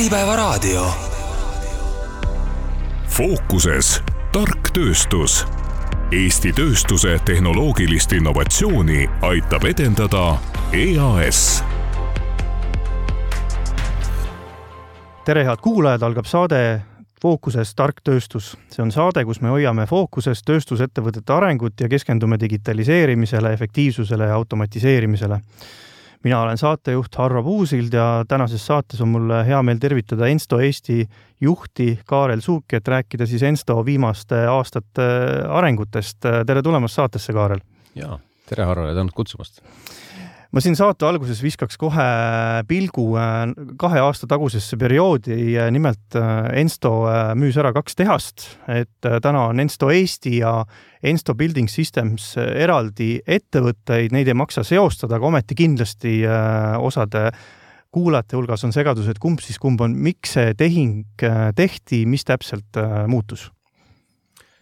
Äripäevaraadio. fookuses tark tööstus. Eesti tööstuse tehnoloogilist innovatsiooni aitab edendada EAS. tere, head kuulajad, algab saade Fookuses tark tööstus. see on saade, kus me hoiame fookuses tööstusettevõtete arengut ja keskendume digitaliseerimisele, efektiivsusele ja automatiseerimisele mina olen saatejuht Harro Puusild ja tänases saates on mul hea meel tervitada Ensto Eesti juhti Kaarel Suuki, et rääkida siis Ensto viimaste aastate arengutest. tere tulemast saatesse, Kaarel! jaa, tere, Harro ja tänud kutsumast! Ma siin saate alguses viskaks kohe pilgu äh, kahe aasta tagusesse perioodi. nimelt äh, Ensto äh, müüs ära kaks tehast, et täna on Ensto Eesti ja Ensto Building Systems eraldi ettevõtteid, neid ei maksa seostada, aga ometi kindlasti osade kuulajate hulgas on segadus, et kumb siis kumb on, miks see tehing tehti, mis täpselt muutus?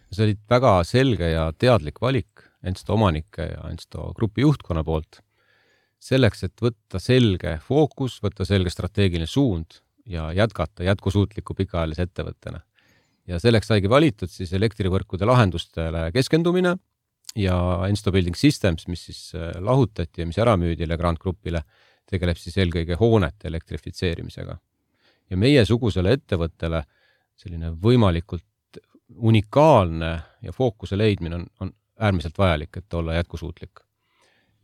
see oli väga selge ja teadlik valik Ensto omanike ja Ensto grupi juhtkonna poolt selleks, et võtta selge fookus, võtta selge strateegiline suund ja jätkata jätkusuutliku pikaajalise ettevõttena. ja selleks saigi valitud siis elektrivõrkude lahendustele keskendumine ja Ensto Building Systems, mis siis äh, lahutati ja mis ära müüdi Legrand Grupile, tegeleb siis eelkõige hoonete elektrifitseerimisega. ja meiesugusele ettevõttele selline võimalikult unikaalne ja fookuse leidmine on, on äärmiselt vajalik, et olla jätkusuutlik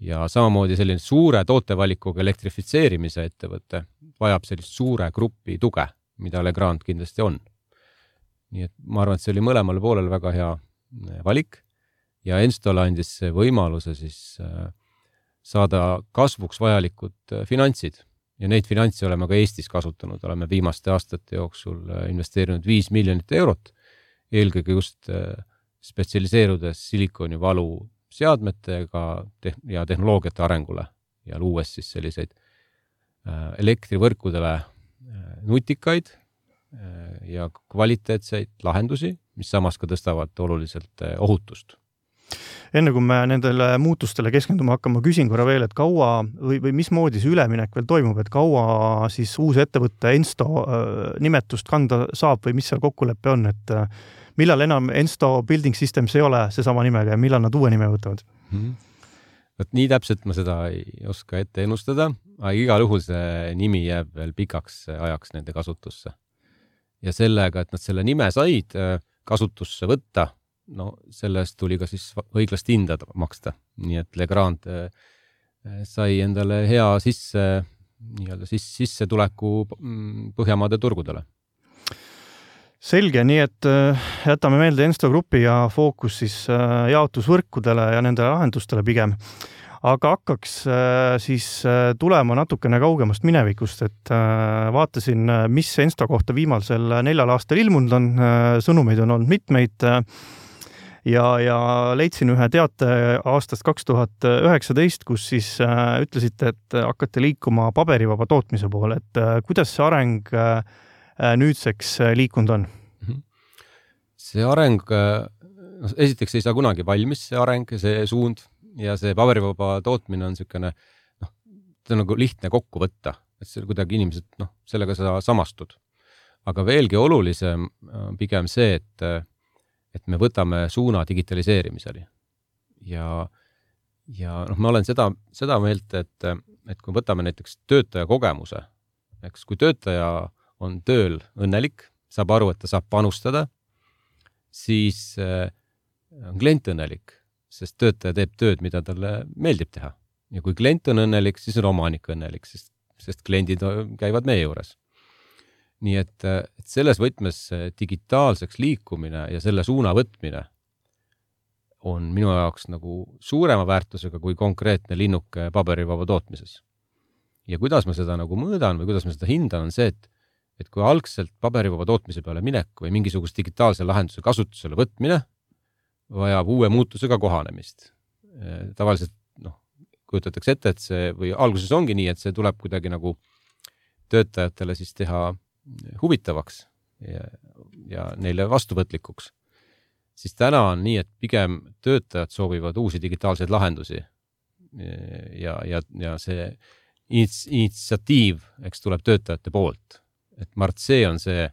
ja samamoodi selline suure tootevalikuga elektrifitseerimise ettevõte vajab sellist suure grupi tuge, mida Legrand kindlasti on. nii et ma arvan, et see oli mõlemale poolele väga hea eh, valik. Ja Enstole andis võimaluse siis eh, saada kasvuks vajalikud eh, finantsid. Ja neid finantse oleme ka Eestis kasutanud, oleme viimaste aastate jooksul investeerinud viis miljonit eurot, eelkõige just spetsialiseerudes silikonivalu seadmetega tehn- ja tehnoloogiate arengule ja luues siis selliseid äh, elektrivõrkudele äh, nutikaid äh, ja kvaliteetseid lahendusi, mis samas ka tõstavad oluliselt ohutust. Enne kui me nendele muutustele keskenduma hakkame, küsin korra veel, et kaua või, või mismoodi see üleminek veel toimub, et kaua siis uus ettevõte Ensto nimetust kanda saab või mis seal kokkulepe on, et millal enam Ensto Building Systems ei ole seesama nimega ja millal nad uue nime võtavad mm? vot nii täpselt ma seda ei oska ette ennustada, aga igal juhul see nimi jääb veel pikaks ajaks nende kasutusse. ja sellega, et nad selle nime said äh, kasutusse võtta, no selle eest tuli ka siis õiglast hinda maksta, nii et Legrand äh, sai endale hea sisse, nii-öelda siis sissetuleku mm, Põhjamaade turgudele selge, nii et äh, jätame meelde Ensto Grupi ja fookus siis äh, jaotusvõrkudele ja nende lahendustele pigem. aga hakkaks äh, siis tulema natukene kaugemast minevikust, et vaatasin, mis Ensto kohta viimasel neljal aastal ilmunud on, sõnumeid on olnud mitmeid ja, ja leidsin ühe teate aastast kaks tuhat üheksateist, kus siis ütlesite, et hakkate liikuma paberivaba tootmise poole, et kuidas see areng Äh, nüüdseks äh, liikunud on? Mhm. see areng, äh, noh, esiteks ei saa kunagi valmis, see areng, see suund ja see paberivaba tootmine on niisugune noh, see on nagu lihtne kokku võtta, et see kuidagi inimesed, noh, sellega sa samastud. aga veelgi olulisem pigem see, et, et me võtame suuna digitaliseerimiseni. ja, ja noh, ma olen seda, seda meelt, et, et kui võtame näiteks töötaja kogemuse, eks kui töötaja on tööl õnnelik, saab aru, et ta saab panustada, siis äh, on klient õnnelik, sest töötaja teeb tööd, mida talle meeldib teha. ja kui klient on õnnelik, siis on omanik õnnelik, sest, sest kliendid käivad meie juures. nii et, äh, et selles võtmes digitaalseks liikumine ja selle suuna võtmine on minu jaoks nagu suurema väärtusega kui konkreetne linnuke paberivaba tootmises. ja kuidas ma seda nagu mõõdan või kuidas ma seda hindan, on see, et et kui algselt paberivaba tootmise peale minek või mingisuguse digitaalse lahenduse kasutusele võtmine vajab uue muutusega kohanemist. tavaliselt noh, kujutatakse ette, et see või alguses ongi nii, et see tuleb kuidagi nagu töötajatele siis teha huvitavaks ja, ja neile vastuvõtlikuks. siis täna on nii, et pigem töötajad soovivad uusi digitaalseid lahendusi. ja, ja, ja see initsiatiiv, eks tuleb töötajate poolt et ma arvan, et see on see,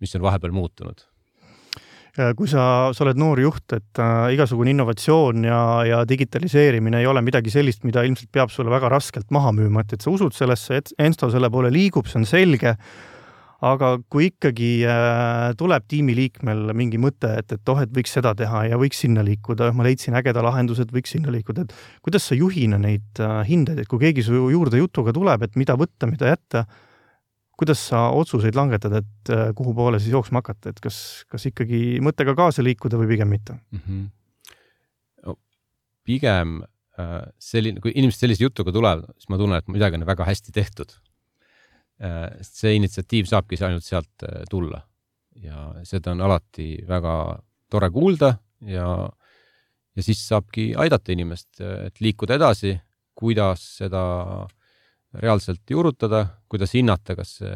mis on vahepeal muutunud kui sa, sa oled noor juht, et äh, igasugune innovatsioon ja, ja digitaliseerimine ei ole midagi sellist, mida ilmselt peab sulle väga raskelt maha müüma, et, et sa usud sellesse, et Ensto selle poole liigub, see on selge. aga kui ikkagi äh, tuleb tiimiliikmel mingi mõte, et, et oh, et võiks seda teha ja võiks sinna liikuda, ma leidsin ägeda lahenduse, et võiks sinna liikuda, et kuidas sa juhina neid äh, hindeid, et kui keegi su juurde jutuga tuleb, et mida võtta, mida jätta kuidas sa otsuseid langetad, et äh, kuhu poole siis jooksma hakata, et kas, kas ikkagi mõttega kaasa liikuda või pigem mitte mm? -hmm. No, pigem äh, selline, kui inimesed sellise jutuga tulevad, siis ma tunnen, et midagi on väga hästi tehtud äh,. see initsiatiiv saabki ainult sealt äh, tulla ja seda on alati väga tore kuulda ja, ja siis saabki aidata inimest, et liikuda edasi, kuidas seda äh, reaalselt juurutada, kuidas hinnata, kas see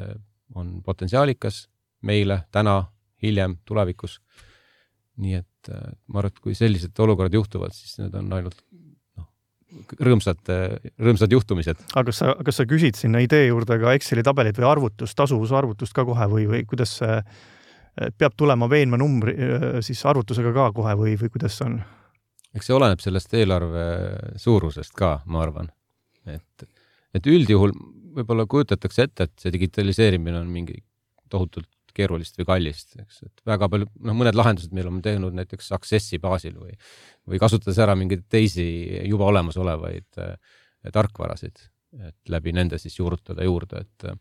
on potentsiaalikas meile täna, hiljem, tulevikus. nii et äh, ma arvan, et kui sellised olukorrad juhtuvad, siis need on ainult noh, rõõmsad, rõõmsad juhtumised. aga kas sa, kas sa küsid sinna idee juurde ka Exceli tabelit või arvutust, tasuvusarvutust ka kohe või, või kuidas see peab tulema veenva numbri siis arvutusega ka kohe või, või kuidas on? eks see oleneb sellest eelarve suurusest ka, ma arvan, et et üldjuhul võib-olla kujutatakse ette, et see digitaliseerimine on mingi tohutult keerulist või kallist, eks, et väga palju, noh, mõned lahendused meil on teinud näiteks Accessi baasil või, või kasutades ära mingeid teisi juba olemasolevaid äh, tarkvarasid, et läbi nende siis juurutada juurde, et äh,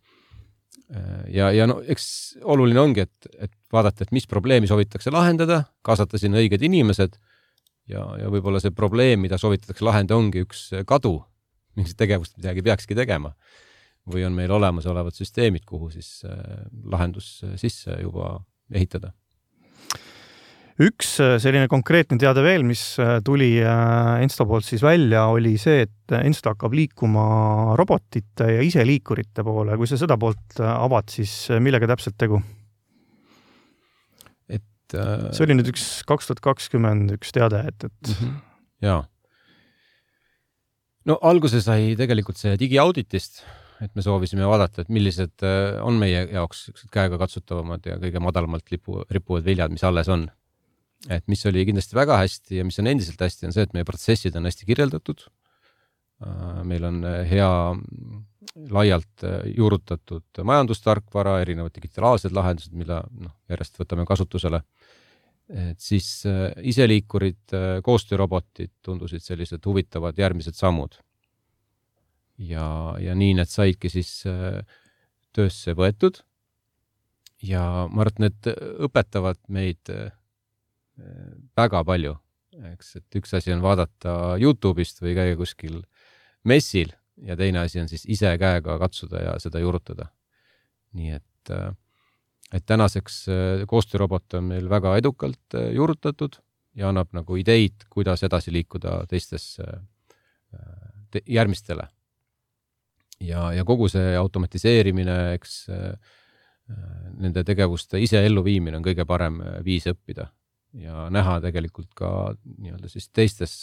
ja, ja no eks oluline ongi, et, et vaadata, et mis probleemi soovitakse lahendada, kaasata sinna õiged inimesed ja, ja võib-olla see probleem, mida soovitatakse lahendada, ongi üks kadu mingit tegevust midagi peakski tegema. või on meil olemasolevad süsteemid, kuhu siis äh, lahendus äh, sisse juba ehitada üks äh, selline konkreetne teade veel, mis tuli Ensto poolt siis välja, oli see, et Ensto hakkab liikuma robotite ja iseliikurite poole. kui sa seda poolt avad, siis millega täpselt tegu? et äh... see oli nüüd üks kaks tuhat kakskümmend üks teade, et, et mm. -hmm. jaa no alguse sai tegelikult see digiauditist, et me soovisime vaadata, et millised äh, on meie jaoks käegakatsutavamad ja kõige madalamalt lipu, rippuvad viljad, mis alles on. et mis oli kindlasti väga hästi ja mis on endiselt hästi, on see, et meie protsessid on hästi kirjeldatud. Äh, meil on äh, hea laialt juurutatud majandustarkvara, erinevad digitaalsed lahendused, mida noh, järjest võtame kasutusele et siis äh, iseliikurid, äh, koostöörobotid tundusid sellised huvitavad järgmised sammud. ja, ja nii need saidki siis äh, töösse võetud. ja ma arvan, et need õpetavad meid väga palju, eks, et üks asi on vaadata Youtube'ist või käia kuskil messil ja teine asi on siis ise käega katsuda ja seda juurutada. nii et äh, et tänaseks äh, koostöörobot on meil väga edukalt äh, juurutatud ja annab nagu ideid, kuidas edasi liikuda teistesse äh, te, järgmistele. ja, ja kogu see automatiseerimine, eks nende tegevuste ise elluviimine on kõige parem viis õppida ja näha tegelikult ka nii-öelda siis teistes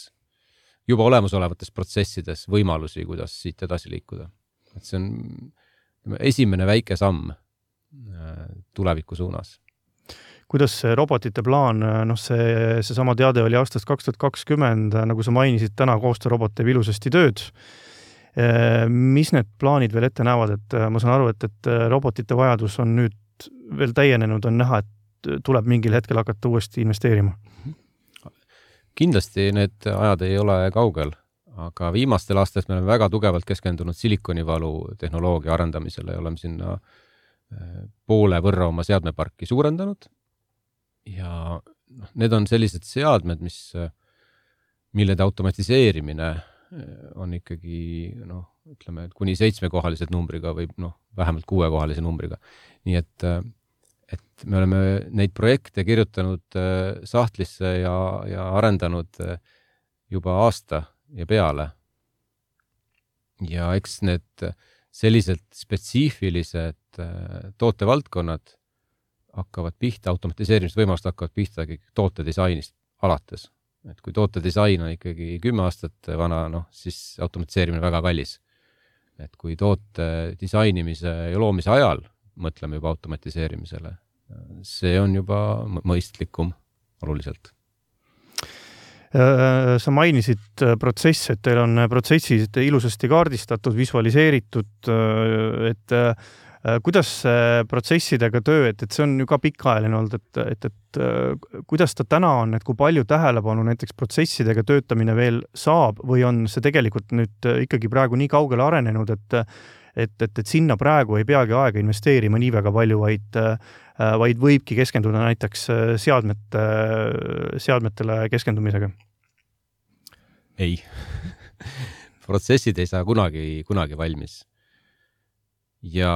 juba olemasolevates protsessides võimalusi, kuidas siit edasi liikuda. et see on esimene väike samm tuleviku suunas. kuidas see robotite plaan, noh, see, seesama teade oli aastast kaks tuhat kakskümmend, nagu sa mainisid, täna koostöörobot teeb ilusasti tööd. mis need plaanid veel ette näevad, et ma saan aru, et, et robotite vajadus on nüüd veel täienenud, on näha, et tuleb mingil hetkel hakata uuesti investeerima? kindlasti need ajad ei ole kaugel, aga viimastel aastatel me oleme väga tugevalt keskendunud silikonivalu tehnoloogia arendamisele ja oleme sinna äh, poole võrra oma seadmeparki suurendanud. ja noh, need on sellised seadmed, mis, millede automatiseerimine eh, on ikkagi noh, ütleme, et kuni seitsmekohalise numbriga või noh, vähemalt kuuekohalise numbriga. nii et, et me oleme neid projekte kirjutanud eh, sahtlisse ja, ja arendanud eh, juba aasta ja peale. ja eks need sellised spetsiifilised äh, tootevaldkonnad hakkavad pihta, automatiseerimisvõimalused hakkavad pihta ikkagi tootedisainist alates. et kui tootedisain on ikkagi kümme aastat vana, noh, siis automatiseerimine väga kallis. et kui toote disainimise ja loomise ajal mõtleme juba automatiseerimisele. see on juba mõistlikum oluliselt Äh, sa mainisid äh, protsesse, et teil on protsessid ilusasti kaardistatud, visualiseeritud, et kuidas see protsessidega töö, et, et see on ju ka pikaajaline olnud, et, et, et kuidas ta täna on, et kui palju tähelepanu näiteks protsessidega töötamine veel saab või on see tegelikult nüüd ikkagi praegu nii kaugele arenenud, et et, et, et sinna praegu ei peagi aega investeerima nii väga palju, vaid vaid võibki keskenduda näiteks seadmete, seadmetele keskendumisega ei protsessid ei saa kunagi, kunagi valmis. Ja,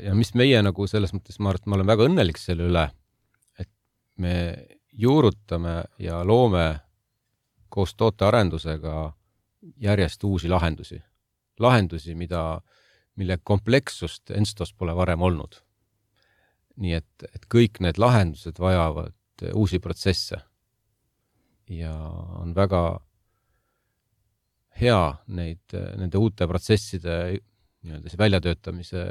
ja mis meie nagu selles mõttes, ma arvan, et ma olen väga õnnelik selle üle, et me juurutame ja loome koos tootearendusega järjest uusi lahendusi. lahendusi, mida, mille komplekssust Enstos pole varem olnud. nii et, et kõik need lahendused vajavad uusi protsesse. ja on väga hea neid, nende uute protsesside nii-öelda see väljatöötamise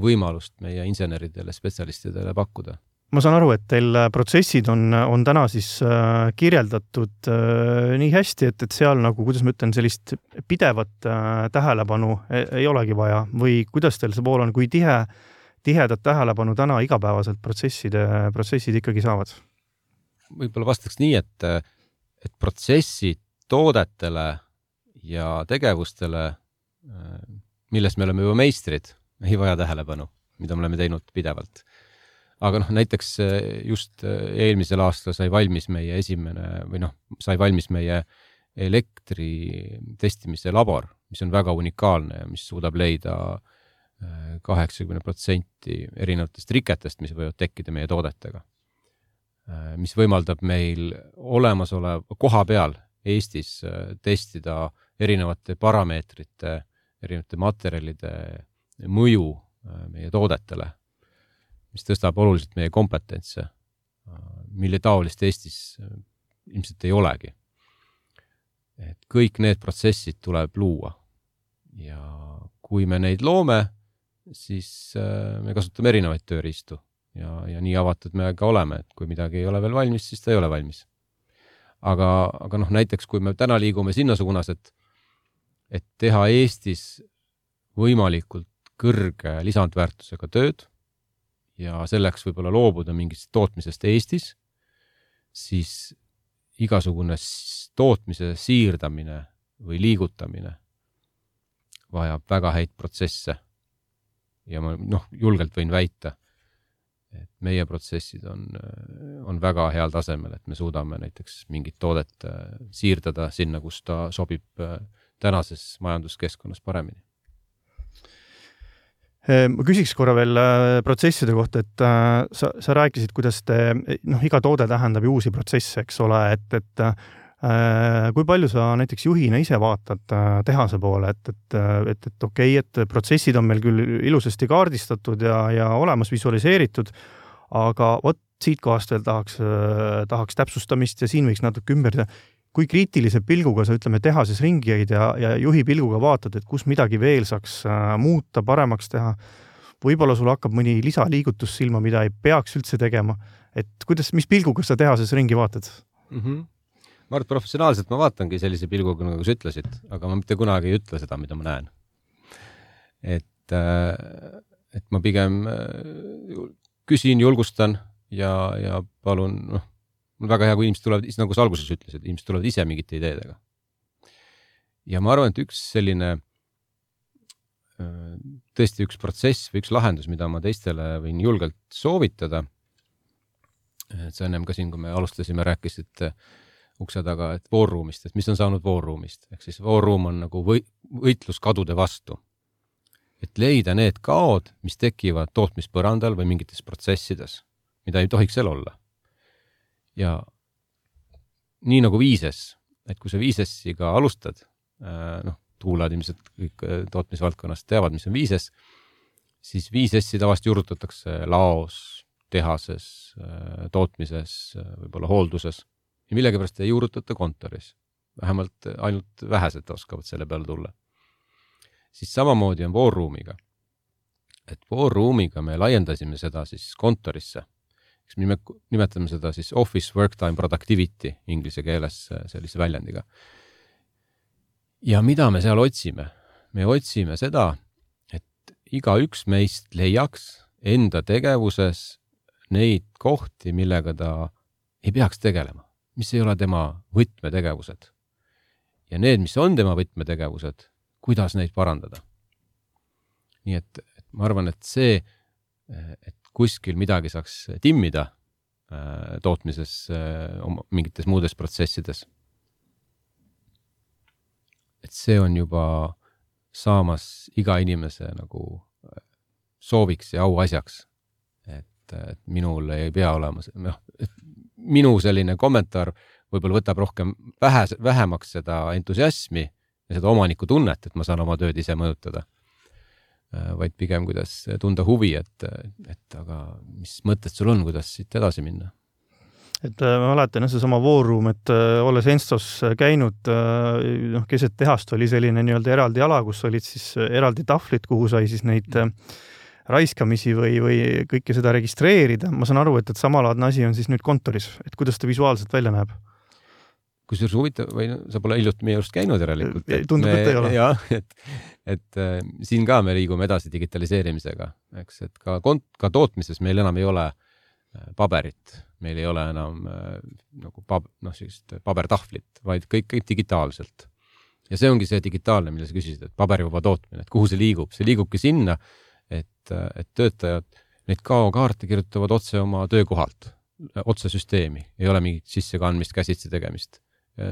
võimalust meie inseneridele, spetsialistidele pakkuda ma saan aru, et teil protsessid on, on täna siis äh, kirjeldatud äh, nii hästi, et, et seal nagu, kuidas ma ütlen, sellist pidevat äh, tähelepanu ei, ei olegi vaja või kuidas teil see pool on, kui tihe, tihedat tähelepanu täna igapäevaselt protsesside, protsessid ikkagi saavad? võib-olla vastaks nii, et, et protsessid toodetele ja tegevustele, äh, milles me oleme juba meistrid, ei vaja tähelepanu, mida me oleme teinud pidevalt. aga noh, näiteks äh, just äh, eelmisel aastal sai valmis meie esimene või noh, sai valmis meie elektri testimise labor, mis on väga unikaalne ja mis suudab leida kaheksakümne protsenti erinevatest riketest, mis võivad tekkida meie toodetega. mis võimaldab meil olemasoleva koha peal Eestis testida erinevate parameetrite, erinevate materjalide mõju äh, meie toodetele, mis tõstab oluliselt meie kompetentse, äh, mille taolist Eestis ilmselt ei olegi. et kõik need protsessid tuleb luua ja kui me neid loome, siis me kasutame erinevaid tööriistu ja, ja nii avatud me ka oleme, et kui midagi ei ole veel valmis, siis ta ei ole valmis. aga, aga noh, näiteks kui me täna liigume sinna suunas, et et teha Eestis võimalikult kõrge lisandväärtusega tööd ja selleks võib-olla loobuda mingist tootmisest Eestis, siis igasugune tootmise siirdamine või liigutamine vajab väga häid protsesse. ja ma noh, julgelt võin väita, et meie protsessid on, on väga heal tasemel, et me suudame näiteks mingit toodet äh, siirdada sinna, kus ta sobib äh, tänases majanduskeskkonnas paremini? Ehm, ma küsiks korra veel äh, protsesside kohta, et äh, sa, sa rääkisid, kuidas te, noh, iga toode tähendab ju uusi protsesse, eks ole, et, et äh, kui palju sa näiteks juhina ise vaatad tehase poole, et, et, et, et okei okay,, et protsessid on meil küll ilusasti kaardistatud ja, ja olemas visualiseeritud, aga vot siit kohast veel tahaks, tahaks täpsustamist ja siin võiks natuke ümber teha kui kriitilise pilguga sa ütleme tehases ringi käid ja, ja juhi pilguga vaatad, et kus midagi veel saaks äh, muuta, paremaks teha. võib-olla sul hakkab mõni lisaliigutus silma, mida ei peaks üldse tegema. et kuidas, mis pilguga sa tehases ringi vaatad mm? -hmm. ma arvan, et professionaalselt ma vaatangi sellise pilguga, nagu sa ütlesid, aga ma mitte kunagi ei ütle seda, mida ma näen. et, äh, et ma pigem äh, küsin, julgustan ja, ja palun, noh mul väga hea, kui inimesed tulevad, nagu sa alguses ütlesid, inimesed tulevad ise mingite ideedega. ja ma arvan, et üks selline tõesti üks protsess või üks lahendus, mida ma teistele võin julgelt soovitada. et sa ennem ka siin, kui me alustasime, rääkisid ukse taga, et voorruumist, et mis on saanud voorruumist, ehk siis voorruum on nagu või, võitlus kadude vastu. et leida need kaod, mis tekivad tootmispõrandal või mingites protsessides, mida ei tohiks seal olla ja nii nagu Viises, et kui sa Viisesiga alustad, äh, noh, kuulajad ilmselt kõik äh, tootmisvaldkonnast teavad, mis on Viises, siis Viisessi tavaliselt juurutatakse laos, tehases, äh, tootmises, võib-olla hoolduses ja millegipärast ei juurutata kontoris. vähemalt ainult vähesed oskavad selle peale tulla. siis samamoodi on voorruumiga. et War Roomiga me laiendasime seda siis kontorisse. Eks me nimetame seda siis office work time productivity inglise keeles sellise väljendiga. ja mida me seal otsime? me otsime seda, et igaüks meist leiaks enda tegevuses neid kohti, millega ta ei peaks tegelema, mis ei ole tema võtmetegevused. ja need, mis on tema võtmetegevused, kuidas neid parandada. nii et, et ma arvan, et see, et kuskil midagi saaks timmida äh, tootmises äh,, mingites muudes protsessides. et see on juba saamas iga inimese nagu äh, sooviks ja auasjaks et, et minul ei pea olema, noh, minu selline kommentaar võib-olla võtab rohkem vähe, vähemaks seda entusiasmi ja seda omanikutunnet, et ma saan oma tööd ise mõjutada. Vaid pigem, kuidas tunda huvi, et, et aga mis mõtted sul on, kuidas siit edasi minna? Et äh, ma mäletan jah, seesama Room, et äh, olles Enstos käinud, äh, noh, keset tehast oli selline nii-öelda eraldi ala, kus olid siis eraldi tahvlid, kuhu sai siis neid raiskamisi või, või kõike seda registreerida, ma saan aru, et, et samalaadne asi on siis nüüd kontoris, et kuidas ta visuaalselt välja näeb? Kusjuures huvitav või sa pole hiljuti meie juures käinud järelikult. tundub, et ei ole. jah, et, et äh, siin ka me liigume edasi digitaliseerimisega, eks, et ka kont-, ka tootmises meil enam ei ole äh, paberit, meil ei ole enam äh, nagu pab-, noh, sellist pabertahvlit, vaid kõik käib digitaalselt. ja see ongi see digitaalne, mille sa küsisid, et paberivaba tootmine, et kuhu see liigub, see liigubki sinna, et, et töötajad neid kaokaarte kirjutavad otse oma töökohalt, otse süsteemi, ei ole mingit sissekandmist, käsitsi tegemist.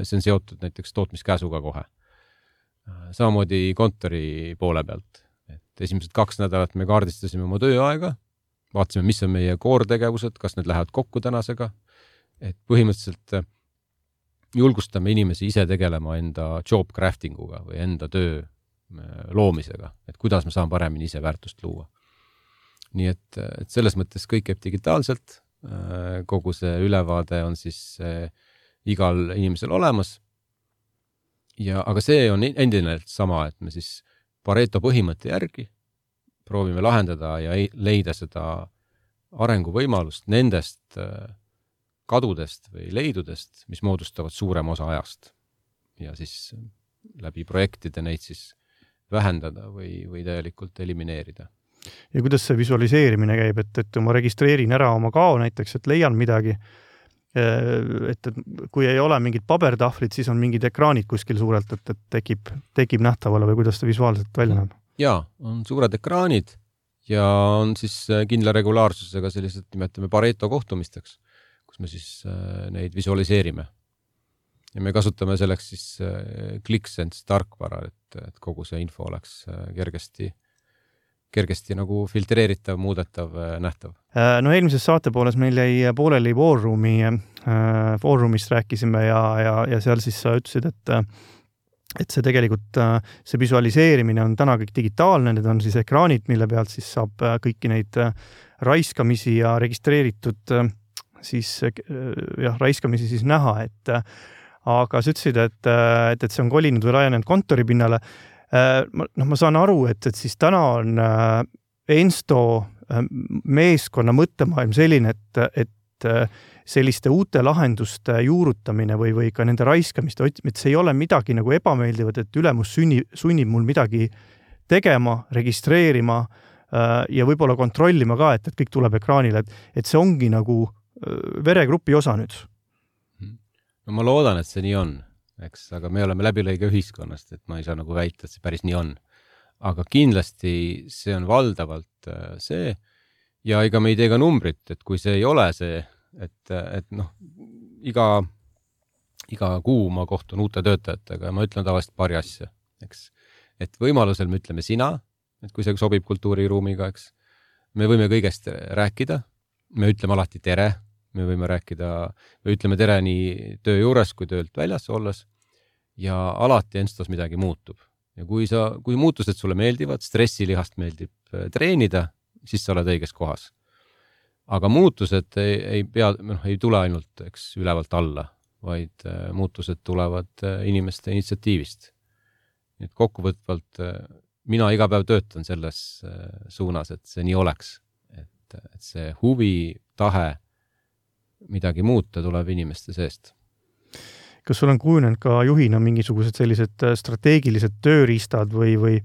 See on seotud näiteks tootmiskäsuga kohe. samamoodi kontori poole pealt, et esimesed kaks nädalat me kaardistasime oma tööaega, vaatasime, mis on meie core tegevused, kas need lähevad kokku tänasega, et põhimõtteliselt julgustame inimesi ise tegelema enda job crafting uga või enda töö Äh, loomisega, et kuidas ma saan paremini ise väärtust luua. nii et, et selles mõttes kõik käib digitaalselt, äh, kogu see ülevaade on siis äh, igal inimesel olemas. ja, aga see on endiselt sama, et me siis Pareto põhimõtte järgi proovime lahendada ja leida seda arenguvõimalust nendest kadudest või leidudest, mis moodustavad suurema osa ajast. ja siis läbi projektide neid siis vähendada või, või täielikult elimineerida. ja kuidas see visualiseerimine käib, et, et ma registreerin ära oma kao näiteks, et leian midagi, et, et kui ei ole mingit pabertahvlit, siis on mingid ekraanid kuskil suurelt, et, et tekib, tekib nähtavale või kuidas ta visuaalselt välja näeb? jaa, on suured ekraanid ja on siis äh, kindla regulaarsusega sellised, nimetame Pareto kohtumisteks, kus me siis äh, neid visualiseerime ja me kasutame selleks siis äh, ClickSense tarkvara, et, et kogu see info oleks äh, kergesti, nagu filtreeritav, muudetav, äh, nähtav. no eelmises saate pooles meil jäi pooleli War Roomi, War Roomist rääkisime ja, ja, ja seal siis sa ütlesid, et et see tegelikult, see visualiseerimine on täna kõik digitaalne, need on siis ekraanid, mille pealt siis saab kõiki neid raiskamisi ja registreeritud siis jah, raiskamisi siis näha, et aga sa ütlesid, et, et, et see on kolinud või laienenud kontoripinnale. Äh, noh, ma saan aru, et, et siis täna on äh, Ensto äh, meeskonna mõttemaailm selline, et, et selliste uute lahenduste juurutamine või, või ka nende raiskamiste otsimine, et see ei ole midagi nagu ebameeldivat, et ülemus sunni, sunnib mul midagi tegema, registreerima ja võib-olla kontrollima ka, et, et kõik tuleb ekraanile, et, et see ongi nagu veregrupi osa nüüd. No ma loodan, et see nii on, eks, aga me oleme läbilõige ühiskonnast, et ma ei saa nagu väita, et see päris nii on. aga kindlasti see on valdavalt äh, see ja ega me ei tee ka numbrit, et kui see ei ole see, et, et noh, iga, iga kuu ma kohtun uute töötajatega ja ma ütlen tavaliselt paari asja, eks. et võimalusel me ütleme sina, et kui see sobib kultuuriruumiga, eks. me võime kõigest rääkida, me ütleme alati tere me võime rääkida või ütleme tere nii töö juures kui töölt väljas olles ja alati Enstos midagi muutub. ja kui sa, kui muutused sulle meeldivad, stressilihast meeldib äh, treenida, siis sa oled õiges kohas. aga muutused ei, ei pea, noh, ei tule ainult, eks, ülevalt alla, vaid äh, muutused tulevad äh, inimeste initsiatiivist. nii et kokkuvõtvalt mina iga päev töötan selles suunas, et see nii oleks. et, et see huvi, tahe midagi muuta tuleb inimeste seest kas sul on kujunenud ka juhina mingisugused sellised strateegilised tööriistad või, või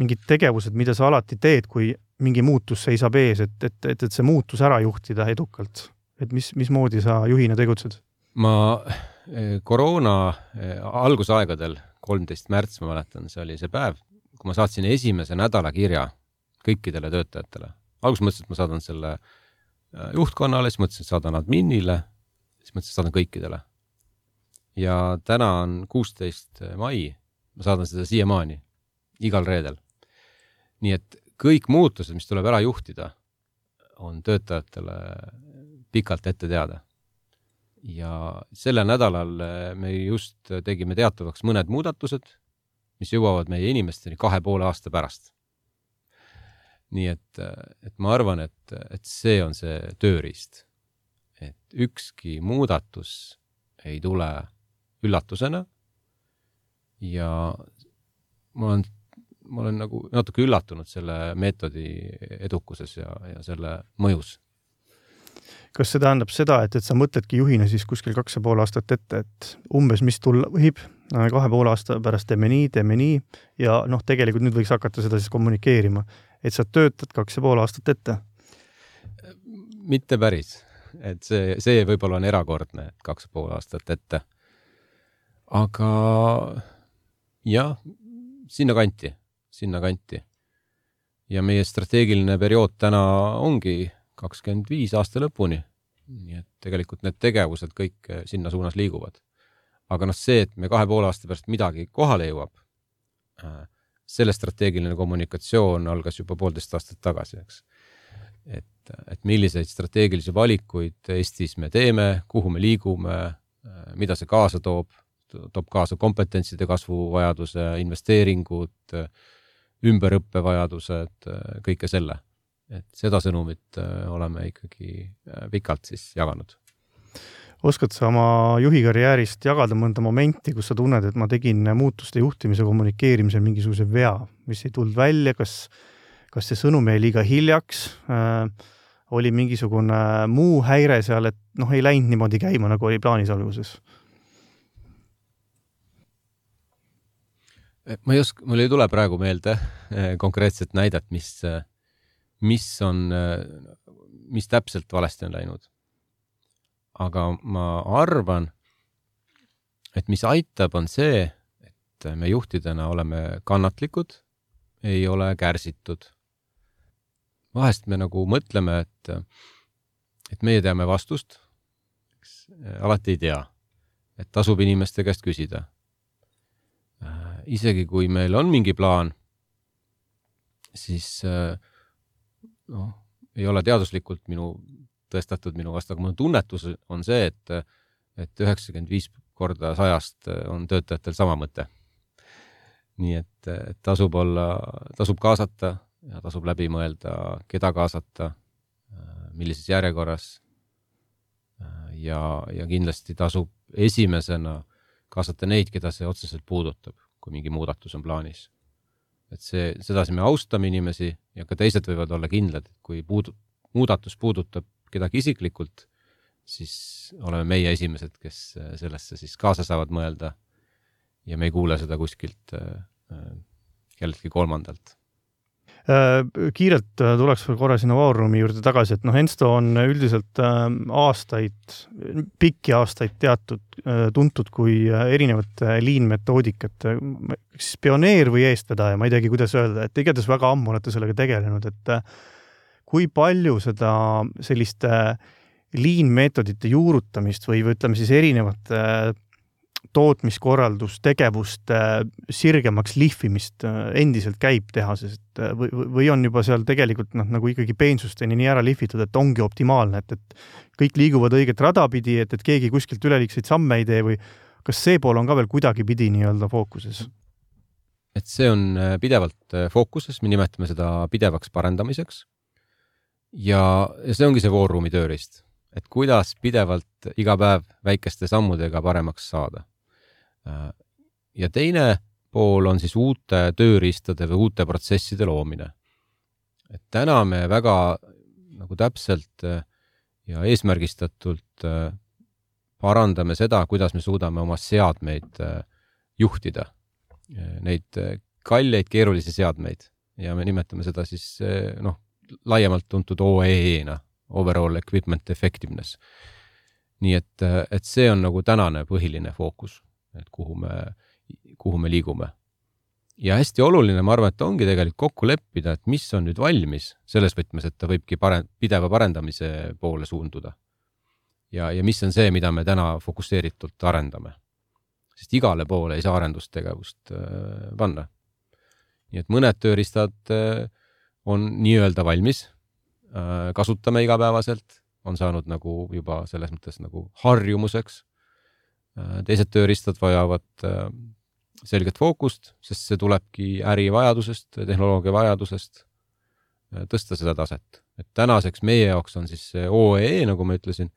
mingid tegevused, mida sa alati teed, kui mingi muutus seisab ees, et, et, et, et see muutus ära juhtida edukalt? et mis, mismoodi sa juhina tegutsed? ma eh, koroona eh, algusaegadel, kolmteist märts, ma mäletan, see oli see päev, kui ma saatsin esimese nädala kirja kõikidele töötajatele. alguses mõtlesin, et ma saadan selle eh, juhtkonnale, siis mõtlesin, et saadan adminile, siis mõtlesin, et saadan kõikidele. ja täna on kuusteist mai, ma saadan seda siiamaani, igal reedel. nii et kõik muutused, mis tuleb ära juhtida, on töötajatele pikalt ette teada. ja sellel nädalal me just tegime teatavaks mõned muudatused, mis jõuavad meie inimesteni kahe poole aasta pärast. Nii et, et ma arvan, et, et see on see tööriist. et ükski muudatus ei tule üllatusena. ja ma olen ma olen nagu natuke üllatunud selle meetodi edukuses ja, ja selle mõjus. kas see tähendab seda, et, et sa mõtledki juhina siis kuskil kaks ja pool aastat ette, et umbes, mis tulla võib, kahe poole aasta pärast teeme nii, teeme nii ja noh, tegelikult nüüd võiks hakata seda siis kommunikeerima, et sa töötad kaks ja pool aastat ette? mitte päris, et see, see võib-olla on erakordne, et kaks ja pool aastat ette. aga jah, sinnakanti sinnakanti. ja meie strateegiline periood täna ongi kakskümmend viis aasta lõpuni. nii et tegelikult need tegevused kõik sinna suunas liiguvad. aga noh, see, et me kahe poole aasta pärast midagi kohale jõuab, äh, selle strateegiline kommunikatsioon algas juba poolteist aastat tagasi, eks. et, et milliseid strateegilisi valikuid Eestis me teeme, kuhu me liigume, mida see kaasa toob, toob kaasa kompetentside kasvu vajaduse, investeeringud, ümberõppevajadused, kõike selle. et seda sõnumit äh, oleme ikkagi äh, pikalt siis jaganud. Oskad sa oma juhi karjäärist jagada mõnda momenti, kus sa tunned, et ma tegin muutuste juhtimise kommunikeerimisel mingisuguse vea, mis ei tulnud välja, kas, kas see sõnum jäi liiga hiljaks äh,, oli mingisugune muu häire seal, et noh, ei läinud niimoodi käima, nagu oli plaanis alguses ma ei oska, mul ei tule praegu meelde eh, konkreetset näidet, mis, eh, mis on, eh, mis täpselt valesti on läinud. Aga ma arvan, et mis aitab, on see, et me juhtidena oleme kannatlikud, ei ole kärsitud. vahest me nagu mõtleme, et, et meie teame vastust, eks alati ei tea, et tasub inimeste käest küsida isegi kui meil on mingi plaan, siis äh, noh, ei ole teaduslikult minu, tõestatud minu vastu, aga minu tunnetus on see, et, et üheksakümmend viis korda sajast on töötajatel sama mõte. nii et, et tasub olla, tasub kaasata ja tasub läbi mõelda, keda kaasata, millises järjekorras. ja, ja kindlasti tasub esimesena kaasata neid, keda see otseselt puudutab kui mingi muudatus on plaanis. et see, sedasi me austame inimesi ja ka teised võivad olla kindlad, et kui puudu-, muudatus puudutab kedagi isiklikult, siis oleme meie esimesed, kes sellesse siis kaasa saavad mõelda. ja me ei kuule seda kuskilt äh, äh kelleltki kolmandalt Äh, kiirelt äh, tuleks veel korra sinna War Roomi juurde tagasi, et noh, Ensto on üldiselt aastaid, pikki aastaid teatud, äh, tuntud kui erinevate liinmetoodikate siis pioneer või eestvedaja, ma ei teagi, kuidas öelda, et igatahes väga ammu olete sellega tegelenud, et kui palju seda selliste liinmeetodite juurutamist või, või ütleme siis erinevate tootmiskorraldustegevuste sirgemaks lihvimist äh, endiselt käib tehases, et äh, või, või on juba seal tegelikult noh, nagu ikkagi peensusteni nii ära lihvitud, et ongi optimaalne, et, et kõik liiguvad õiget rada pidi, et, et keegi kuskilt üleliigseid samme ei tee või kas see pool on ka veel kuidagipidi nii-öelda fookuses? et see on äh, pidevalt fookuses, me nimetame seda pidevaks parendamiseks. Ja, ja see ongi see voorruumi tööriist, et kuidas pidevalt iga päev väikeste sammudega paremaks saada. Ja teine pool on siis uute tööriistade või uute protsesside loomine. et täna me väga nagu täpselt ja eesmärgistatult parandame seda, kuidas me suudame oma seadmeid juhtida, neid kalleid keerulisi seadmeid. Ja me nimetame seda siis noh, laiemalt tuntud OEE-na, overall equipment effectiveness. nii et, et see on nagu tänane põhiline fookus, et kuhu me, kuhu me liigume. ja hästi oluline, ma arvan, et ongi tegelikult kokku leppida, et mis on nüüd valmis selles võtmes, et ta võibki pare-, pideva parendamise poole suunduda. ja, ja mis on see, mida me täna fokusseeritult arendame. sest igale poole ei saa arendustegevust äh, panna nii et mõned tööriistad äh, on nii-öelda valmis, äh, kasutame igapäevaselt, on saanud nagu juba selles mõttes nagu harjumuseks. Äh, teised tööriistad vajavad selget fookust, sest see tulebki ärivajadusest, tehnoloogia vajadusest tõsta seda taset. et tänaseks meie jaoks on siis OEE, nagu ma ütlesin,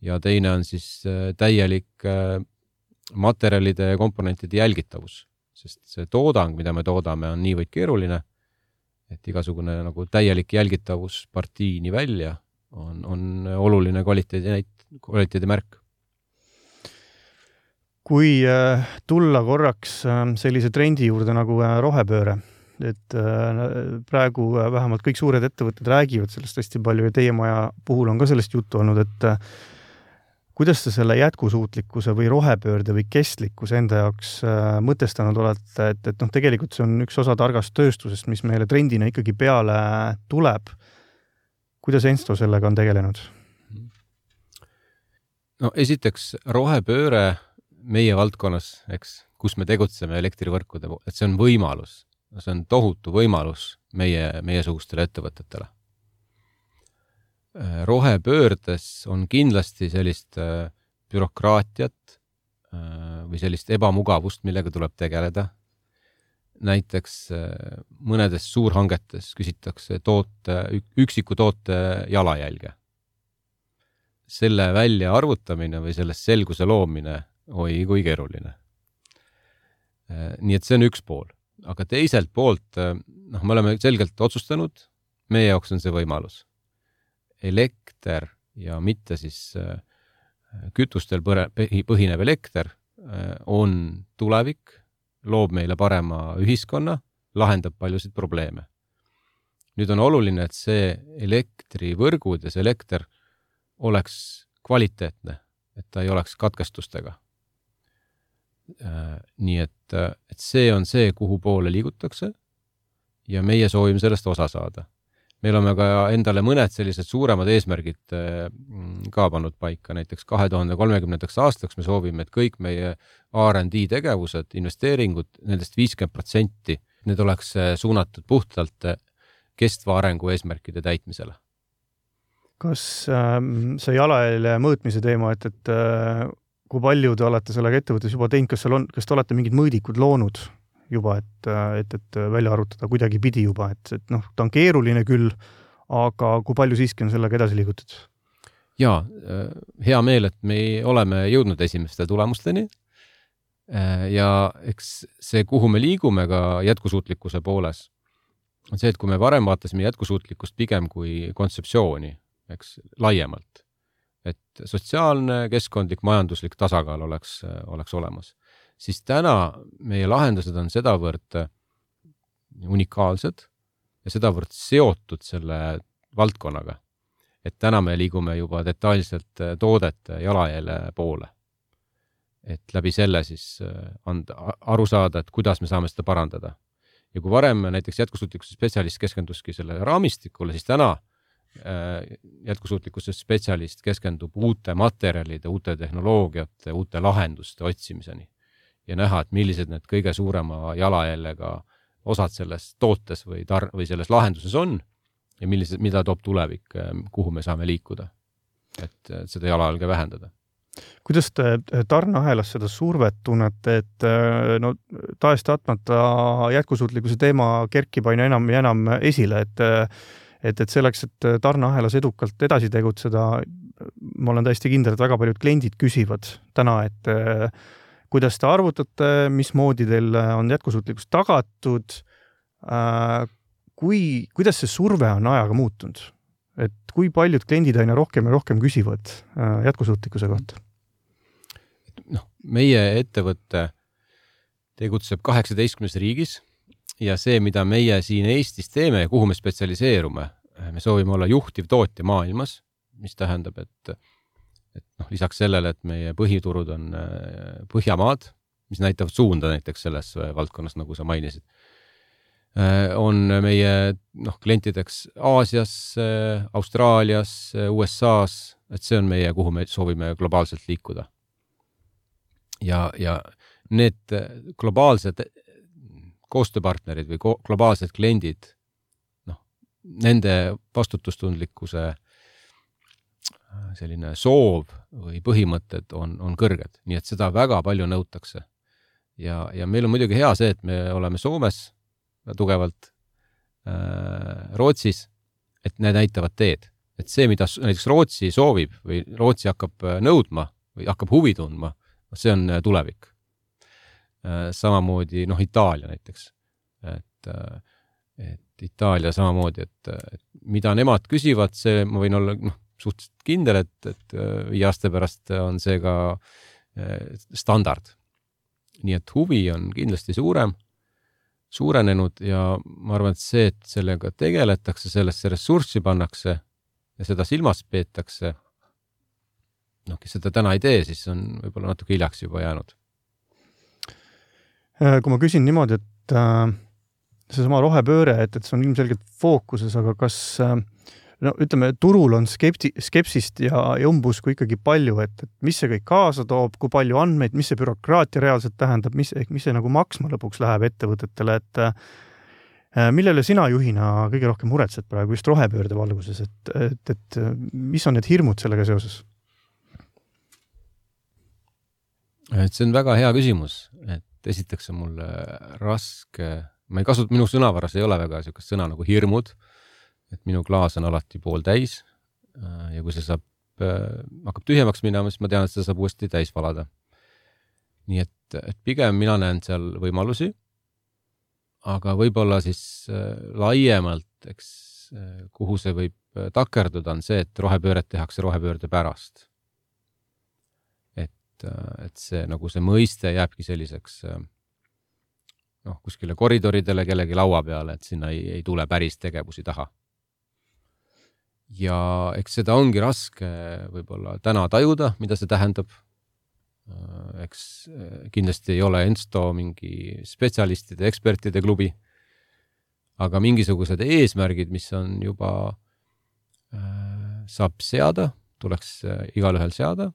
ja teine on siis täielik materjalide ja komponentide jälgitavus sest see toodang, mida me toodame, on niivõrd keeruline, et igasugune nagu täielik jälgitavus partiini välja on, on oluline kvaliteedi näit-, kvaliteedimärk. kui äh, tulla korraks äh, sellise trendi juurde nagu äh, rohepööre, et praegu vähemalt kõik suured ettevõtted räägivad sellest hästi palju ja teie maja puhul on ka sellest juttu olnud, et kuidas te selle jätkusuutlikkuse või rohepöörde või kestlikkuse enda jaoks äh, mõtestanud olete, et, et noh, tegelikult see on üks osa targast tööstusest, mis meile trendina ikkagi peale tuleb. kuidas Ensto sellega on tegelenud? no esiteks rohepööre meie valdkonnas, eks, kus me tegutseme elektrivõrkude, et see on võimalus, see on tohutu võimalus meie, meiesugustele ettevõtetele rohepöördes on kindlasti sellist äh, bürokraatiat äh, või sellist ebamugavust, millega tuleb tegeleda. näiteks mõnedes suurhangetes küsitakse toote, üksiku toote jalajälge. selle välja arvutamine või sellest selguse loomine, oi kui keeruline. nii et see on üks pool, aga teiselt poolt noh, me oleme selgelt otsustanud, meie jaoks on see võimalus elekter ja mitte siis äh, kütustel põhinev elekter äh, on tulevik, loob meile parema ühiskonna, lahendab paljusid probleeme. nüüd on oluline, et see elektrivõrgud ja see elekter oleks kvaliteetne, et ta ei oleks katkestustega. Äh, nii et, et see on see, kuhu poole liigutakse ja meie soovime sellest osa saada meil oleme ka endale mõned sellised suuremad eesmärgid mm, ka pannud paika, näiteks kahe tuhande kolmekümnendaks aastaks me soovime, et kõik meie RD tegevused, investeeringud nendest, nendest viiskümmend protsenti, need oleks äh, suunatud puhtalt äh, kestva arengu eesmärkide täitmisele. kas äh, see jalajälje mõõtmise teema, et, et äh, kui palju te olete sellega ettevõttes juba teinud, kas seal on, kas te olete mingid mõõdikud loonud? Juba, et, et, et välja arvutada kuidagipidi juba, et, et noh, ta on keeruline küll, aga kui palju siiski on sellega edasi liigutud? jaa, hea meel, et me oleme jõudnud esimeste tulemusteni. ja eks see, kuhu me liigume ka jätkusuutlikkuse pooles, on see, et kui me varem vaatasime jätkusuutlikkust pigem kui kontseptsiooni, eks laiemalt, et sotsiaalne, keskkondlik, majanduslik tasakaal oleks, oleks olemas siis täna meie lahendused on sedavõrd äh, unikaalsed ja sedavõrd seotud selle valdkonnaga, et täna me liigume juba detailselt äh, toodete jalajälje poole. et läbi selle siis äh, anda, aru saada, et kuidas me saame seda parandada. ja kui varem näiteks jätkusuutlikkuse spetsialist keskenduski sellele raamistikule, siis täna jätkusuutlikkuse spetsialist keskendub uute materjalide, uute tehnoloogiate, uute lahenduste otsimiseni ja näha, et millised need kõige suurema jalajäljega osad selles tootes või tar- või selles lahenduses on ja millised, mida toob tulevik, kuhu me saame liikuda. et seda jalajälge vähendada kuidas te tarneahelas seda survet tunnete, et no tahes-tahtmata jätkusuutlikkuse teema kerkib aina enam ja enam esile, et et, et selleks, et tarneahelas edukalt edasi tegutseda, ma olen täiesti kindel, et väga paljud kliendid küsivad täna, et kuidas te arvutate, mismoodi teil on jätkusuutlikkus tagatud? kui, kuidas see surve on ajaga muutunud? et kui paljud kliendid aina rohkem ja rohkem küsivad jätkusuutlikkuse kohta? noh, meie ettevõte tegutseb kaheksateistkümnes riigis ja see, mida meie siin Eestis teeme ja kuhu me spetsialiseerume, me soovime olla juhtiv tootja maailmas, mis tähendab, et, et noh, lisaks sellele, et meie põhiturud on äh, Põhjamaad, mis näitavad suunda näiteks selles äh, valdkonnas, nagu sa mainisid, äh, on meie noh, klientideks Aasias, Austraalias, USA-s, et see on meie, kuhu me soovime globaalselt liikuda. ja, ja need globaalsed koostööpartnerid või globaalsed kliendid, noh, nende vastutustundlikkuse äh, selline soov või põhimõtted on, on kõrged, nii et seda väga palju nõutakse. ja, ja meil on muidugi hea see, et me oleme Soomes tugevalt äh,, Rootsis, et need näitavad teed, et see, mida näiteks Rootsi soovib või Rootsi hakkab äh, nõudma või hakkab huvi tundma, see on äh, tulevik. Äh, samamoodi noh, Itaalia näiteks, et, äh, et Itaalia samamoodi, et, et mida nemad küsivad, see ma võin olla noh, suhteliselt kindel, et, et äh, viie aasta pärast on see ka standard. nii et huvi on kindlasti suurem, suurenenud ja ma arvan, et see, et sellega tegeletakse, sellesse ressurssi pannakse ja seda silmas peetakse, noh, kes seda täna ei tee, siis on võib-olla natuke hiljaks juba jäänud Äh, kui ma küsin niimoodi, et äh, seesama rohepööre, et, et see on ilmselgelt fookuses, aga kas äh, no ütleme, turul on skepti-, skepsist ja, ja umbusku ikkagi palju, et, et mis see kõik kaasa toob, kui palju andmeid, mis see bürokraatia reaalselt tähendab, mis, mis see nagu maksma lõpuks läheb ettevõtetele, et äh, millele sina juhina kõige rohkem muretsed praegu just rohepöörde valguses, et, et, et mis on need hirmud sellega seoses? et see on väga hea küsimus, et esiteks on mul raske, ma ei kasuta, minu sõnavaras ei ole väga niisugust sõna nagu hirmud. Et minu klaas on alati pooltäis. ja kui see saab, hakkab tühjemaks minema, siis ma tean, et seda saab uuesti täis valada. nii et, et pigem mina näen seal võimalusi. aga võib-olla siis laiemalt, eks kuhu see võib takerduda, on see, et rohepööret tehakse rohepöörde pärast et, et see nagu see mõiste jääbki selliseks noh, kuskile koridoridele kellegi laua peale, et sinna ei, ei tule päris tegevusi taha. Ja eks seda ongi raske võib-olla täna tajuda, mida see tähendab. eks kindlasti ei ole Ensto mingi spetsialistide, ekspertide klubi. aga mingisugused eesmärgid, mis on juba, saab seada, tuleks igalühel seada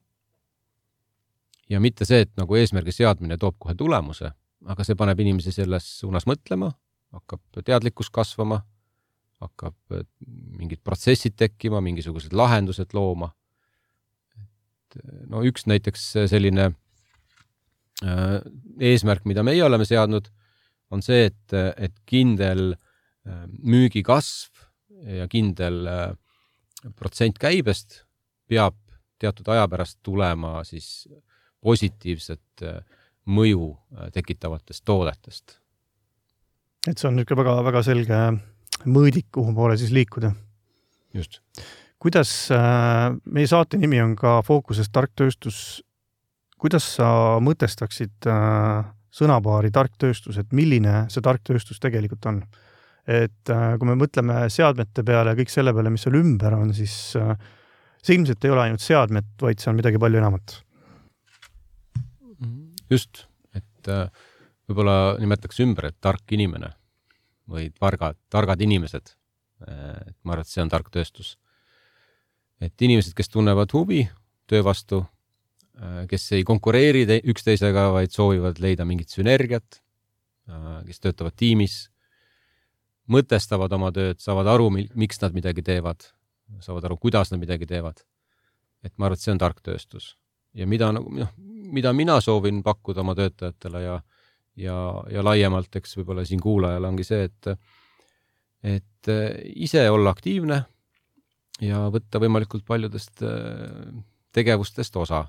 ja mitte see, et nagu eesmärgi seadmine toob kohe tulemuse, aga see paneb inimesi selles suunas mõtlema, hakkab teadlikkus kasvama, hakkab mingid protsessid tekkima, mingisugused lahendused looma. et äh, no üks näiteks selline äh, eesmärk, mida meie oleme seadnud, on see, et, et kindel äh, müügi kasv ja kindel äh, protsent käibest peab teatud aja pärast tulema siis positiivset äh, mõju äh, tekitavatest toodetest. et see on niisugune väga-väga selge mõõdik, kuhu poole siis liikuda. just. kuidas, äh, meie saate nimi on ka fookuses tark tööstus, kuidas sa mõtestaksid sõnapaari tark tööstus, et milline see tark tööstus tegelikult on? et kui me mõtleme seadmete peale, kõik selle peale, mis seal ümber on, siis see ilmselt ei ole ainult seadmed, vaid see on midagi palju enamat just, et äh, võib-olla nimetaks ümber, et tark inimene või targad, targad inimesed. Et ma arvan, et see on tark tööstus. et inimesed, kes tunnevad huvi töö vastu, kes ei konkureeri üksteisega, vaid soovivad leida mingit sünergiat, kes töötavad tiimis, mõtestavad oma tööd, saavad aru, miks nad midagi teevad, saavad aru, kuidas nad midagi teevad. et ma arvan, et see on tark tööstus ja mida nagu noh, mida mina soovin pakkuda oma töötajatele ja, ja, ja laiemalt, eks võib-olla siin kuulajale ongi see, et, et ise olla aktiivne ja võtta võimalikult paljudest tegevustest osa.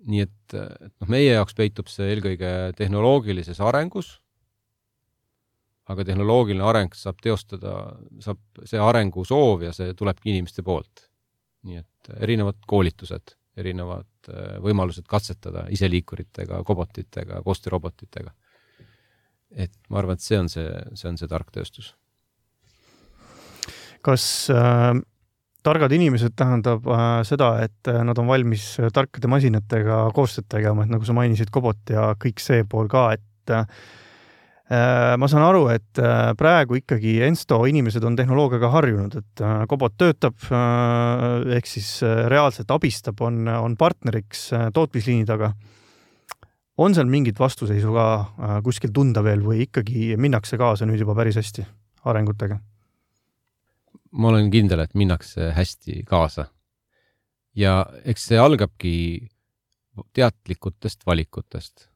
nii et, et noh, meie jaoks peitub see eelkõige tehnoloogilises arengus. aga tehnoloogiline areng saab teostada, saab see arengusoov ja see tulebki inimeste poolt. nii et erinevad koolitused, erinevad äh, võimalused katsetada iseliikuritega, kobotitega, koostöörobotitega. et ma arvan, et see on see, see on see tark tööstus. kas äh targad inimesed tähendab äh, seda, et äh, nad on valmis tarkade masinatega koostööd tegema, et nagu sa mainisid, Cobot ja kõik see pool ka, et äh, ma saan aru, et äh, praegu ikkagi Ensto inimesed on tehnoloogiaga harjunud, et äh, Cobot töötab äh, ehk siis äh, reaalselt abistab, on, on partneriks äh, tootmisliini taga. on seal mingit vastuseisu ka äh, kuskil tunda veel või ikkagi minnakse kaasa nüüd juba päris hästi arengutega? ma olen kindel, et minnakse hästi kaasa. ja eks see algabki teadlikutest valikutest.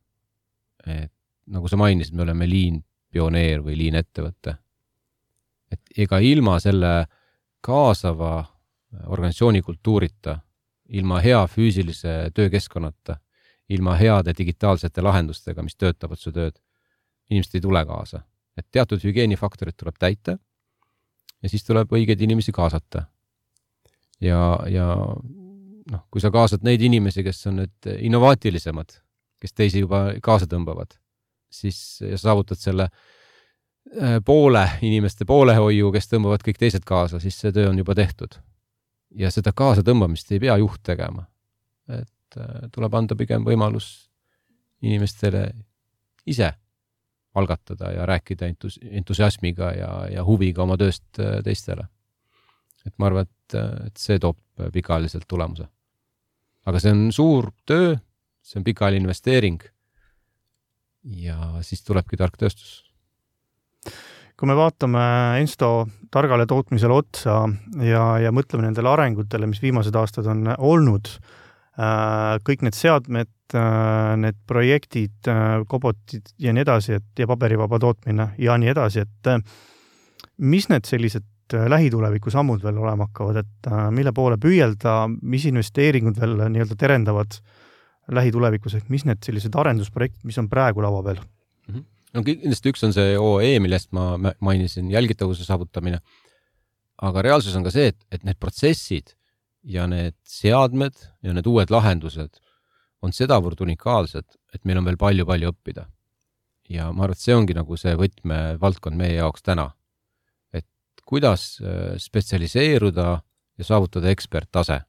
et nagu sa mainisid, me oleme liin pioneer või liin ettevõte. et ega ilma selle kaasava organisatsiooni kultuurita, ilma hea füüsilise töökeskkonnata, ilma heade digitaalsete lahendustega, mis töötavad su tööd, inimesed ei tule kaasa. et teatud hügieenifaktorid tuleb täita ja siis tuleb õigeid inimesi kaasata. ja, ja noh, kui sa kaasad neid inimesi, kes on nüüd innovaatilisemad, kes teisi juba kaasa tõmbavad, siis saavutad selle äh, poole inimeste poolehoiu, kes tõmbavad kõik teised kaasa, siis see töö on juba tehtud. ja seda kaasatõmbamist ei pea juht tegema. et äh, tuleb anda pigem võimalus inimestele ise algatada ja rääkida entus-, entusiasmiga ja, ja huviga oma tööst äh, teistele. et ma arvan, et, et see toob pikaajaliselt tulemuse. aga see on suur töö, see on pikaajaline investeering. Ja siis tulebki tark tööstus. kui me vaatame Ensto targale tootmisele otsa ja, ja mõtleme nendele arengutele, mis viimased aastad on olnud, äh, kõik need seadmed, Äh, need projektid, kobotid äh, ja nii edasi, et ja paberivaba tootmine ja nii edasi, et äh, mis need sellised lähituleviku sammud veel olema hakkavad, et mille poole püüelda, mis investeeringud veel nii-öelda terendavad lähitulevikus, ehk mis need sellised arendusprojektid, mis on praegu laua peal mm? -hmm. no kindlasti üks on see OE, millest ma mainisin, jälgitavuse saavutamine. aga reaalsus on ka see, et, et need protsessid ja need seadmed ja need uued lahendused on sedavõrd unikaalsed, et meil on veel palju-palju õppida. ja ma arvan, et see ongi nagu see võtmevaldkond meie jaoks täna. et kuidas äh, spetsialiseeruda ja saavutada eksperttase.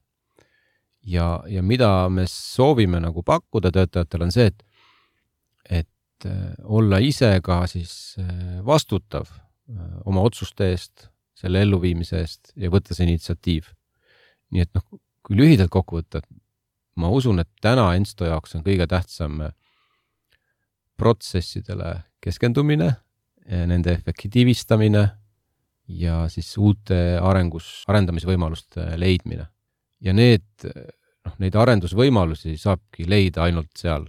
Ja, ja mida me soovime nagu pakkuda töötajatele, on see, et, et äh, olla ise ka siis äh, vastutav oma otsuste eest, selle elluviimise eest ja võtta see initsiatiiv. nii et noh, kui lühidalt kokku võtta, ma usun, et täna Ensto jaoks on kõige tähtsam äh, protsessidele keskendumine, äh, nende efektiivistamine ja siis uute arengus, arendamisvõimaluste leidmine. Ja need, noh, neid arendusvõimalusi saabki leida ainult seal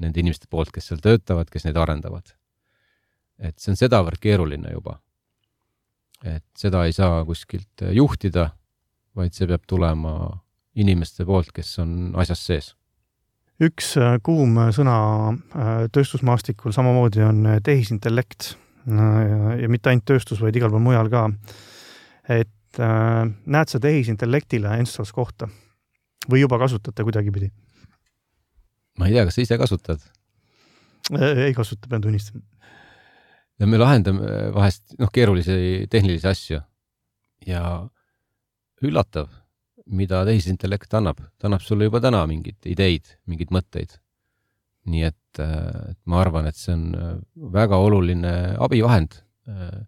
nende inimeste poolt, kes seal töötavad, kes neid arendavad. et see on sedavõrd keeruline juba. et seda ei saa kuskilt juhtida, vaid see peab tulema inimeste poolt, kes on asjas sees? üks äh, kuum sõna äh, tööstusmaastikul samamoodi on äh, tehisintellekt ja mitte ainult tööstus, vaid igal pool mujal ka. et näed sa tehisintellektile Enstos kohta või juba kasutate kuidagipidi? ma ei tea, kas sa ise kasutad? ei kasuta, pean tunnistama. ja me lahendame vahest noh, keerulisi tehnilisi asju ja üllatav mida tehisintellekt annab, ta annab sulle juba täna mingeid ideid, mingeid mõtteid. nii et, äh, et ma arvan, et see on äh, väga oluline abivahend, äh,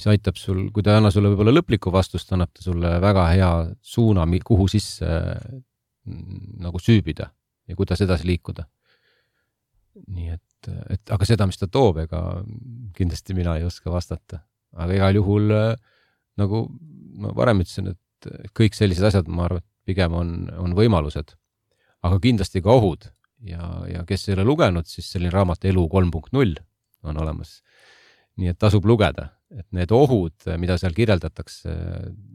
mis aitab sul, kui ta ei anna sulle võib-olla lõplikku vastust, annab ta sulle väga hea suuna, kuhu sisse nagu süübida ja kuidas edasi liikuda. nii et, et aga seda, mis ta toob, ega kindlasti mina ei oska vastata, aga igal juhul nagu ma varem ütlesin, et et kõik sellised asjad, ma arvan, et pigem on, on võimalused, aga kindlasti ka ohud ja, ja kes ei ole lugenud, siis selline raamat Elu kolm punkt null on olemas. nii et tasub lugeda, et need ohud, mida seal kirjeldatakse,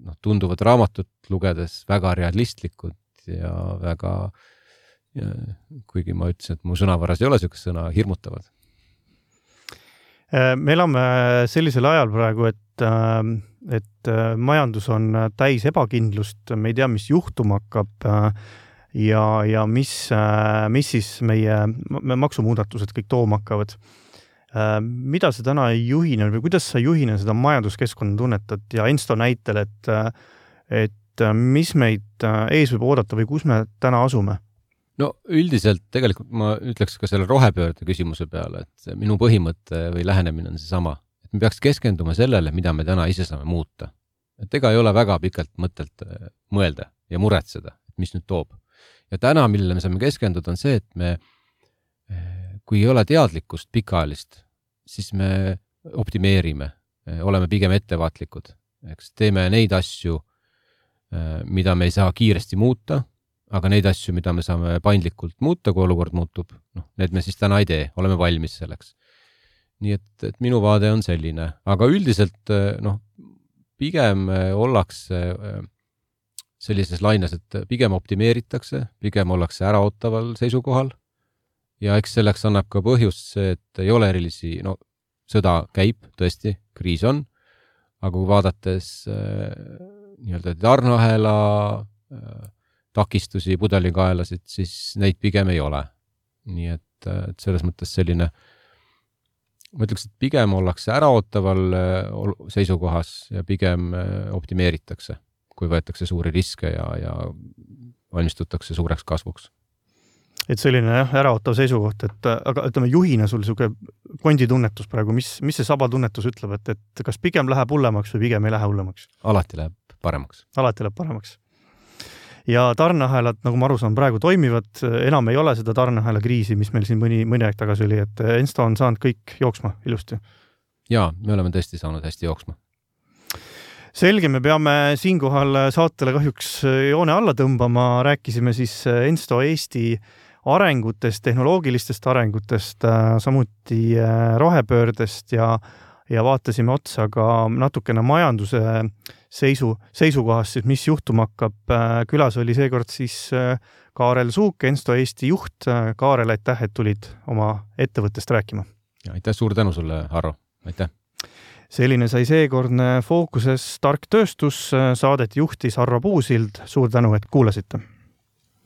noh, tunduvad raamatut lugedes väga realistlikud ja väga kuigi ma ütlesin, et mu sõnavaras ei ole niisugust sõna, hirmutavad. me elame sellisel ajal praegu, et, et majandus on täis ebakindlust, me ei tea, mis juhtuma hakkab ja, ja mis, mis siis meie maksumuudatused kõik tooma hakkavad mida sa täna juhina või kuidas sa juhina seda majanduskeskkonda tunnetad ja Ensto näitel, et, et mis meid ees võib oodata või kus me täna asume? no üldiselt tegelikult ma ütleks ka selle rohepöörde küsimuse peale, et minu põhimõte või lähenemine on seesama, et me peaks keskenduma sellele, mida me täna ise saame muuta. et ega ei ole väga pikalt mõttelt äh, mõelda ja muretseda, et mis nüüd toob. ja täna, millele me saame keskenduda, on see, et me, äh, kui ei ole teadlikkust pikaajalist, siis me optimeerime, äh, oleme pigem ettevaatlikud, eks teeme neid asju, mida me ei saa kiiresti muuta aga neid asju, mida me saame paindlikult muuta, kui olukord muutub, noh, need me siis täna ei tee, oleme valmis selleks. nii et, et minu vaade on selline, aga üldiselt noh, pigem ollakse sellises laines, et pigem optimeeritakse, pigem ollakse äraootaval seisukohal ja eks selleks annab ka põhjust see, et ei ole erilisi, no sõda käib tõesti, kriis on, aga kui vaadates äh, nii-öelda tarneahela äh, takistusi, pudelikaelasid, siis neid pigem ei ole. nii et, et selles mõttes selline, ma ütleks, et pigem ollakse äraootaval äh, seisukohas ja pigem äh, optimeeritakse, kui võetakse suuri riske ja, ja valmistutakse suureks kasvuks et selline jah, äraootav seisukoht, et aga ütleme juhina sul niisugune konditunnetus praegu, mis, mis see sabatunnetus ütleb, et, et kas pigem läheb hullemaks või pigem ei lähe hullemaks? alati läheb paremaks. alati läheb paremaks ja tarneahelad, nagu ma aru saan, praegu toimivad, enam ei ole seda tarneahela kriisi, mis meil siin mõni, mõni aeg tagasi oli, et Ensto on saanud kõik jooksma ilusti. jaa, me oleme tõesti saanud hästi jooksma. selge, me peame siinkohal saatele kahjuks joone alla tõmbama, rääkisime siis Ensto Eesti arengutest, tehnoloogilistest arengutest, samuti rohepöördest ja ja vaatasime otsa ka natukene majanduse seisu, seisukohast siis, mis juhtuma hakkab. külas oli seekord siis äh, Kaarel Suuk, Ensto Eesti juht. Kaarel, aitäh, et tulid oma ettevõttest rääkima. aitäh, suur tänu sulle, Harro, aitäh! selline sai seekordne Fookuses tark tööstus, saadet juhtis Harro Puusild, suur tänu, et kuulasite